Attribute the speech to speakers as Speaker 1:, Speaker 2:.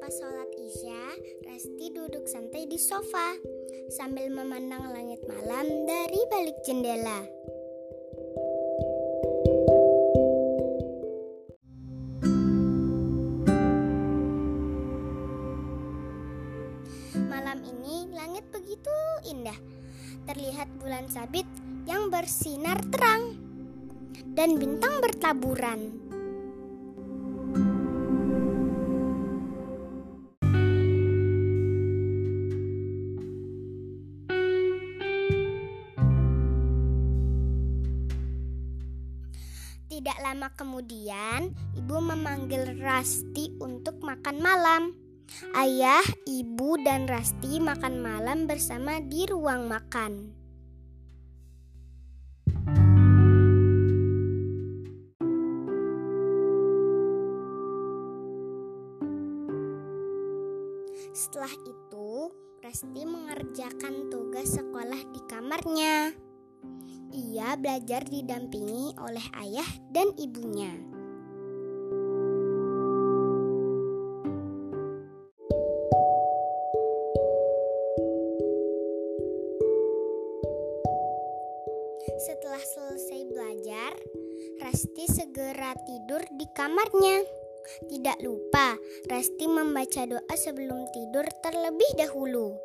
Speaker 1: Setelah sholat isya, Resti duduk santai di sofa sambil memandang langit malam dari balik jendela. Malam ini langit begitu indah. Terlihat bulan sabit yang bersinar terang dan bintang bertaburan. Tidak lama kemudian, ibu memanggil Rasti untuk makan malam. Ayah, ibu, dan Rasti makan malam bersama di ruang makan. Setelah itu, Resti mengerjakan tugas sekolah di kamarnya. Ia belajar didampingi oleh ayah dan ibunya. Setelah selesai belajar, Rasti segera tidur di kamarnya. Tidak lupa, Rasti membaca doa sebelum tidur terlebih dahulu.